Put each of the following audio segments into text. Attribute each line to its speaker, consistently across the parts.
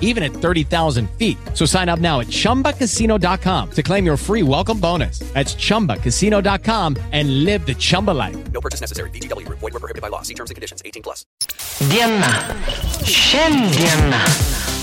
Speaker 1: even at 30,000 feet. So sign up now at chumbacasino.com to claim your free welcome bonus. That's chumbacasino.com and live the Chumba life.
Speaker 2: No purchase necessary. VGW Group. Void were prohibited by law. See terms and conditions. 18 plus.
Speaker 3: Diena. Šiandiena.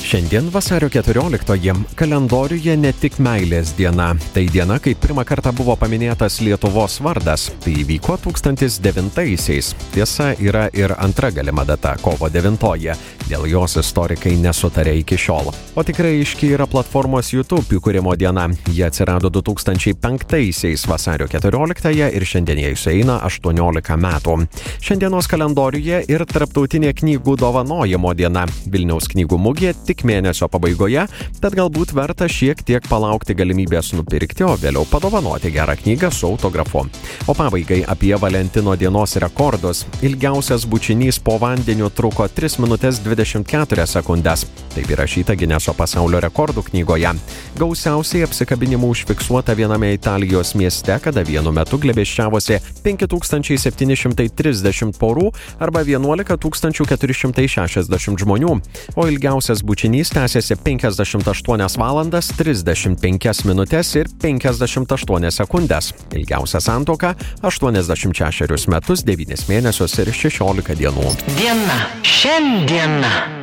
Speaker 4: Šiandien vasario 14-oji kalendoriuje ne tik meilės diena. Tai diena, kai pirmą kartą buvo paminėtas Lietuvos vardas. Tai įvyko 2009-aisiais. Tiesa, yra ir antra galima data - kovo 9-oji. Dėl jos istorikai nesutarė iki šiol. O tikrai iški yra platformos YouTube įkūrimo diena. Jie atsirado 2005-aisiais vasario 14-ąją ir šiandien jai sueina 18 metų. Šiandienos kalendoriuje ir tarptautinė knygų dovanojimo diena. Vilniaus knygų mugė tik mėnesio pabaigoje, tad galbūt verta šiek tiek palaukti galimybės nupirkti, o vėliau padovanoti gerą knygą su autografu. O pabaigai apie Valentino dienos rekordus. Ilgiausias bučinys po vandeniu truko 3 minutės 24 sekundės. Taip įrašyta Gineso pasaulio rekordų knygoje. Gausiausiai apsikabinimų užfiksuota viename Italijos mieste, kada vienu metu glebeščiavosi 5730 porų arba 11 460 žmonių, o ilgiausias bučinys tęsiasi 58 valandas 35 minutės ir 58 sekundės. Ilgiausia santoka - 86 metus 9 mėnesius ir 16 dienų.
Speaker 3: Diena. Šiandiena. না